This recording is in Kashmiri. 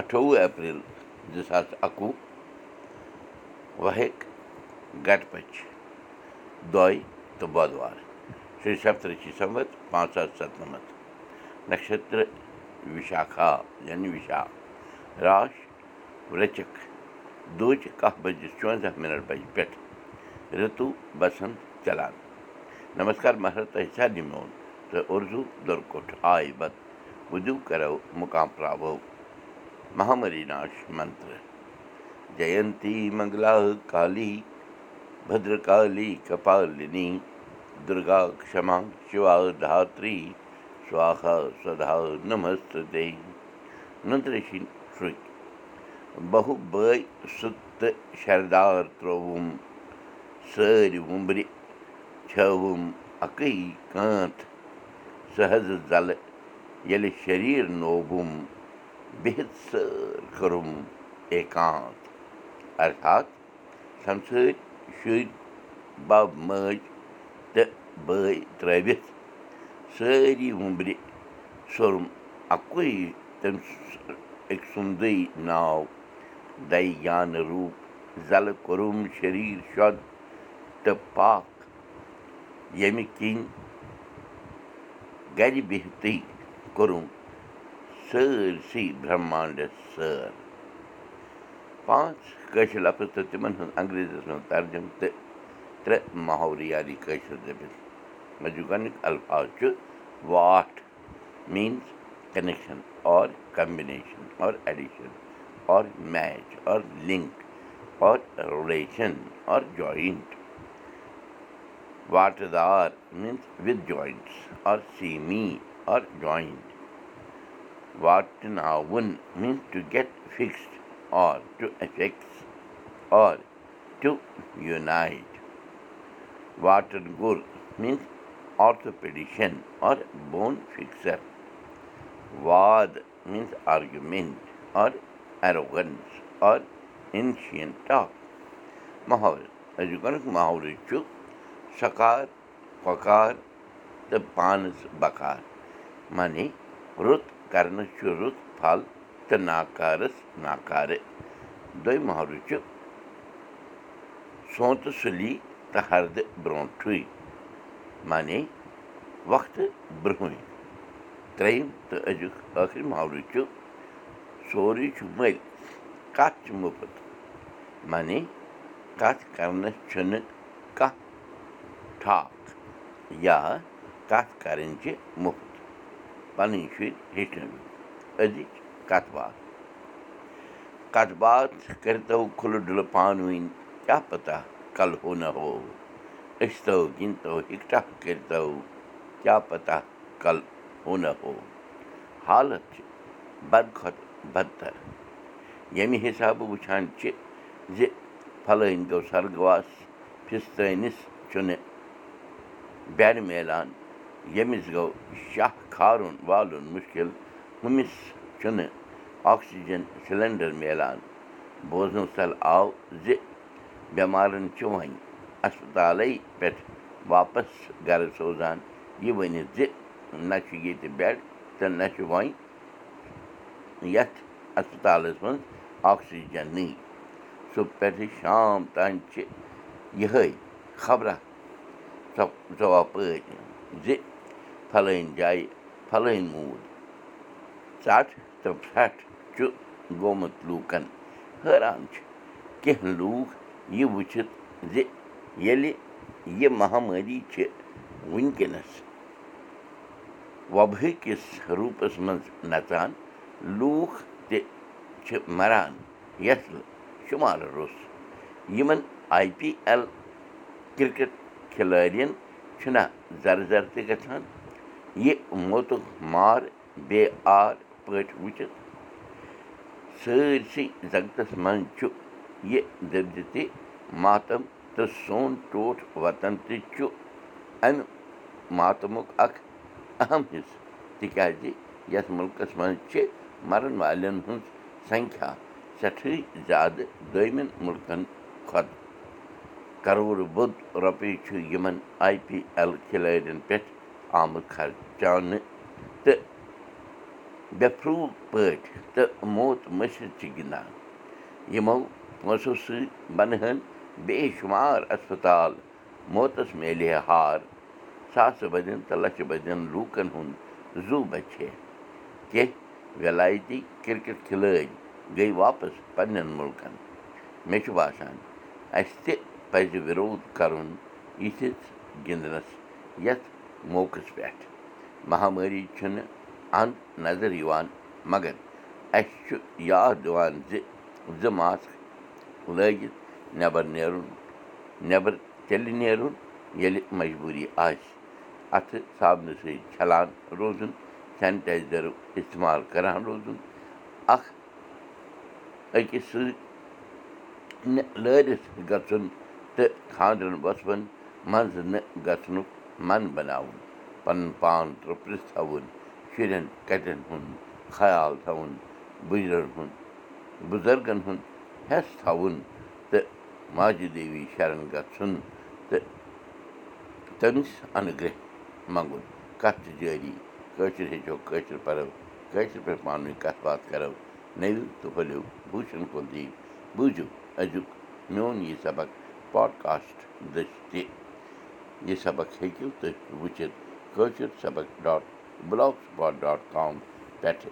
اَٹھووُہ اپریل زٕ ساس اَکوُہ وحق گٹپٔچ دۄے تہٕ بۄدوار شری سپترشی سمت پانٛژھ ساس سَتنَمَتھ نَشتر وِشاکھا یعنی وِشا راش ورچک دوٗچہِ کاہ بجے ژُوَنٛزاہ مِنٹ بجہِ پٮ۪ٹھ رِتوٗ بسنت چلان نمسکار مہرت میون تہٕ اُردو کرو مُقام پراو مہامری ناش منتر جینتی منگلا کالی بدرکالی کپالنی دُرگا کما شِوا دھاتری سواہا سدا نمست بہوٗ بٲے سُہ تہٕ شردار ترٛووُم سٲری وُمبرِ چھوُم اَکٕے کانٛت کٔرٕم ایکانت ارتھات سمسٲرۍ شُرۍ بب مٲج تہٕ بٲے ترٛٲوِتھ سٲری وُمبرِ سوٚرُم اَکُے تٔمۍ أکۍ سُنٛدٕے ناو دَے جانہٕ روٗپ زَلہٕ کوٚرُم شریٖر شۄد تہٕ پاکھ ییٚمہِ کِنۍ گرِ بِہتٕے کوٚرُم سٲرسٕے برٛہمانڈس سٲر پانٛژھ کٲشِر لفظ تہٕ تِمن ہُنٛد انگریٖزیس منٛز ترجُم تہٕ ترٛےٚ گۄڈنیُک الفاظ چھُ واٹھ کنیکشن اور کمبِنیشن جویِنٹ واٹٕدار میٖنٕز وِد جویِنٹٕس سیٖمی اور جویِنٹ واٹناوُن means to get fixed or to affect or to unite. Water gur means orthopedician or bone fixer. Vad means argument or arrogance or ancient talk. محاورٕ أزیُک وَنُکھ محاورٕ چھُ سکار پۄکار تہٕ پانَس بکار معنی رُت کرنہٕ چھُ رُت پھل تہٕ ناکارَس ناکارٕ دوٚیِم محلہٕ چھُ سونٛتہٕ سُلی تہٕ ہردٕ برٛونٛٹھٕے معنی وقتہٕ برٛونٛہٕے ترٛیٚیِم تہٕ أزیُک ٲخری محلہٕ چھُ سورُے چھُ مٔلۍ کَتھ چھُ مُفت معنی کَتھ کَرنَس چھُنہٕ کانٛہہ ٹھاکھ یا کَتھ کَرٕنۍ چھِ مُفت پَنٕنۍ شُرۍ ہیٚچھنٲوِتھ أزِچ کَتھ باتھ کَتھ باتھ کٔرۍتو کھُلہٕ ڈُلہٕ پانہٕ ؤنۍ کیٛاہ پَتہ کَلہٕ ہو نہ ہو أسۍ تو گِنٛدتو اِکٹھا کٔرۍتو کیٛاہ پَتہ کَلہٕ ہو نہ ہو حالت چھِ بَد کھۄتہٕ بدتر ییٚمہِ حِسابہٕ وٕچھان چھِ زِ پھلٲنۍ گوٚو سرگواس فِستٲنِس چھُنہٕ بیٚڈ میلان ییٚمِس گوٚو شاہ کھارُن والُن مُشکِل ہُمِس چھُنہٕ آکسیٖجن سِلینڈر میلان بوزنہٕ تل آو زِ بٮ۪مارَن چھُ وۄنۍ اَسپَتالَے پٮ۪ٹھ واپَس گَرٕ سوزان یہِ ؤنِتھ زِ نہ چھُ ییٚتہِ بیٚڈ تہٕ نہ چھُ وۄنۍ یَتھ اَسپَتالَس منٛز آکسیٖجَنٕے صُبح پٮ۪ٹھٕ شام تام چھِ یِہوٚے خبراہ ژۄپٲرۍ زِ پھلٲنۍ جایہِ پھلٲنۍ موٗد ژَٹھ تہٕ پھرٛٹھ چھُ گوٚمُت لوٗکَن حٲران چھِ کینٛہہ لوٗکھ یہِ وٕچھِتھ زِ ییٚلہِ یہِ مہامٲری چھِ وٕنکٮ۪نَس وۄبہٕ کِس روٗپَس منٛز نَژان لوٗکھ تہِ چھِ مَران یَتھ شُمار روٚس یِمَن آی پی ایل کِرکٹ کھِلٲڑٮ۪ن چھُنہ زَر زَر تہِ گژھان یہِ موتُک مار بے آر پٲٹھۍ وٕچھِتھ سٲرسٕے زگتَس منٛز چھُ یہِ دٔبدِ تہِ ماتَم تہٕ سون ٹوٹھ وَطن تہِ چھُ اَمہِ ماتمُک اکھ اَہم حِصہٕ تِکیٛازِ یَتھ مُلکَس منٛز چھِ مَرَن والٮ۪ن ہٕنٛز سنکھیا سٮ۪ٹھٕے زیادٕ دوٚیمٮ۪ن مُلکَن کھۄتہٕ۔ کَرور بوٚد رۄپیہِ چھُ یِمَن آی پی ایل کھِلٲڑٮ۪ن پٮ۪ٹھ آمُت خرچاونہٕ تہٕ بےٚفروٗ پٲٹھۍ تہٕ موت مٔشِد چھِ گِنٛدان یِمو پونٛسو سۭتۍ بَنہٕ ہن بے شُمار اَسپَتال موتَس میلہِ ہے ہار ساسہٕ بَدٮ۪ن تہٕ لَچھِ بَدٮ۪ن لوٗکَن ہُنٛد زوٗ بَچہِ ہے کیٚنٛہہ وِلایتی کِرکٹ کھِلٲڑۍ گٔے واپَس پنٛنٮ۪ن مُلکَن مےٚ چھُ باسان اَسہِ تہِ پَزِ وِرود کَرُن یِتھِس گِنٛدنَس یَتھ موقعَس پٮ۪ٹھ مہامٲری چھُنہٕ اَنٛد نظر یِوان مگر اَسہِ چھُ یاد دِوان زِ زٕ ماسک لٲگِتھ نٮ۪بَر نیرُن نٮ۪بَر تیٚلہِ نیرُن ییٚلہِ مجبوٗری آسہِ۔ اَتھٕ صابنہٕ سۭتۍ چھَلان روزُن سینِٹایزَرُک اِستعمال کَران روزُن۔ اَکھ أکِس سۭتۍ نہٕ لٲرِتھ گژھُن تہٕ خانٛدرَن وۄتھوَن منٛزٕ نہٕ گژھنُک من بَناوُن پَنُن پان ترٛوٚپرِس تھاوُن شُرٮ۪ن کَٹٮ۪ن ہُنٛد خیال تھاوُن بُزرٕگَن ہُنٛد بُزرگَن ہُنٛد حٮ۪س تھاوُن تہٕ ماجہِ دیوی شَرَن گژھُن تہٕ تٔمِس اَنہٕ گرٛٮ۪ہ منٛگُن کَتھ جٲری کٲشِر ہیٚچھو کٲشِر پَرو کٲشِر پٲٹھۍ پانہٕ ؤنۍ کَتھ باتھ کَرو نٔوِو تہٕ بوٗشَن کُلدیٖپ بوٗزِو أزیُک میون یہِ سبق پاڈکاسٹ دٔسۍ تہِ یہِ سبق ہیٚکِو تُہۍ وٕچھِتھ کٲشِر سبق ڈاٹ بٕلاک ڈاٹ کام پٮ۪ٹھٕ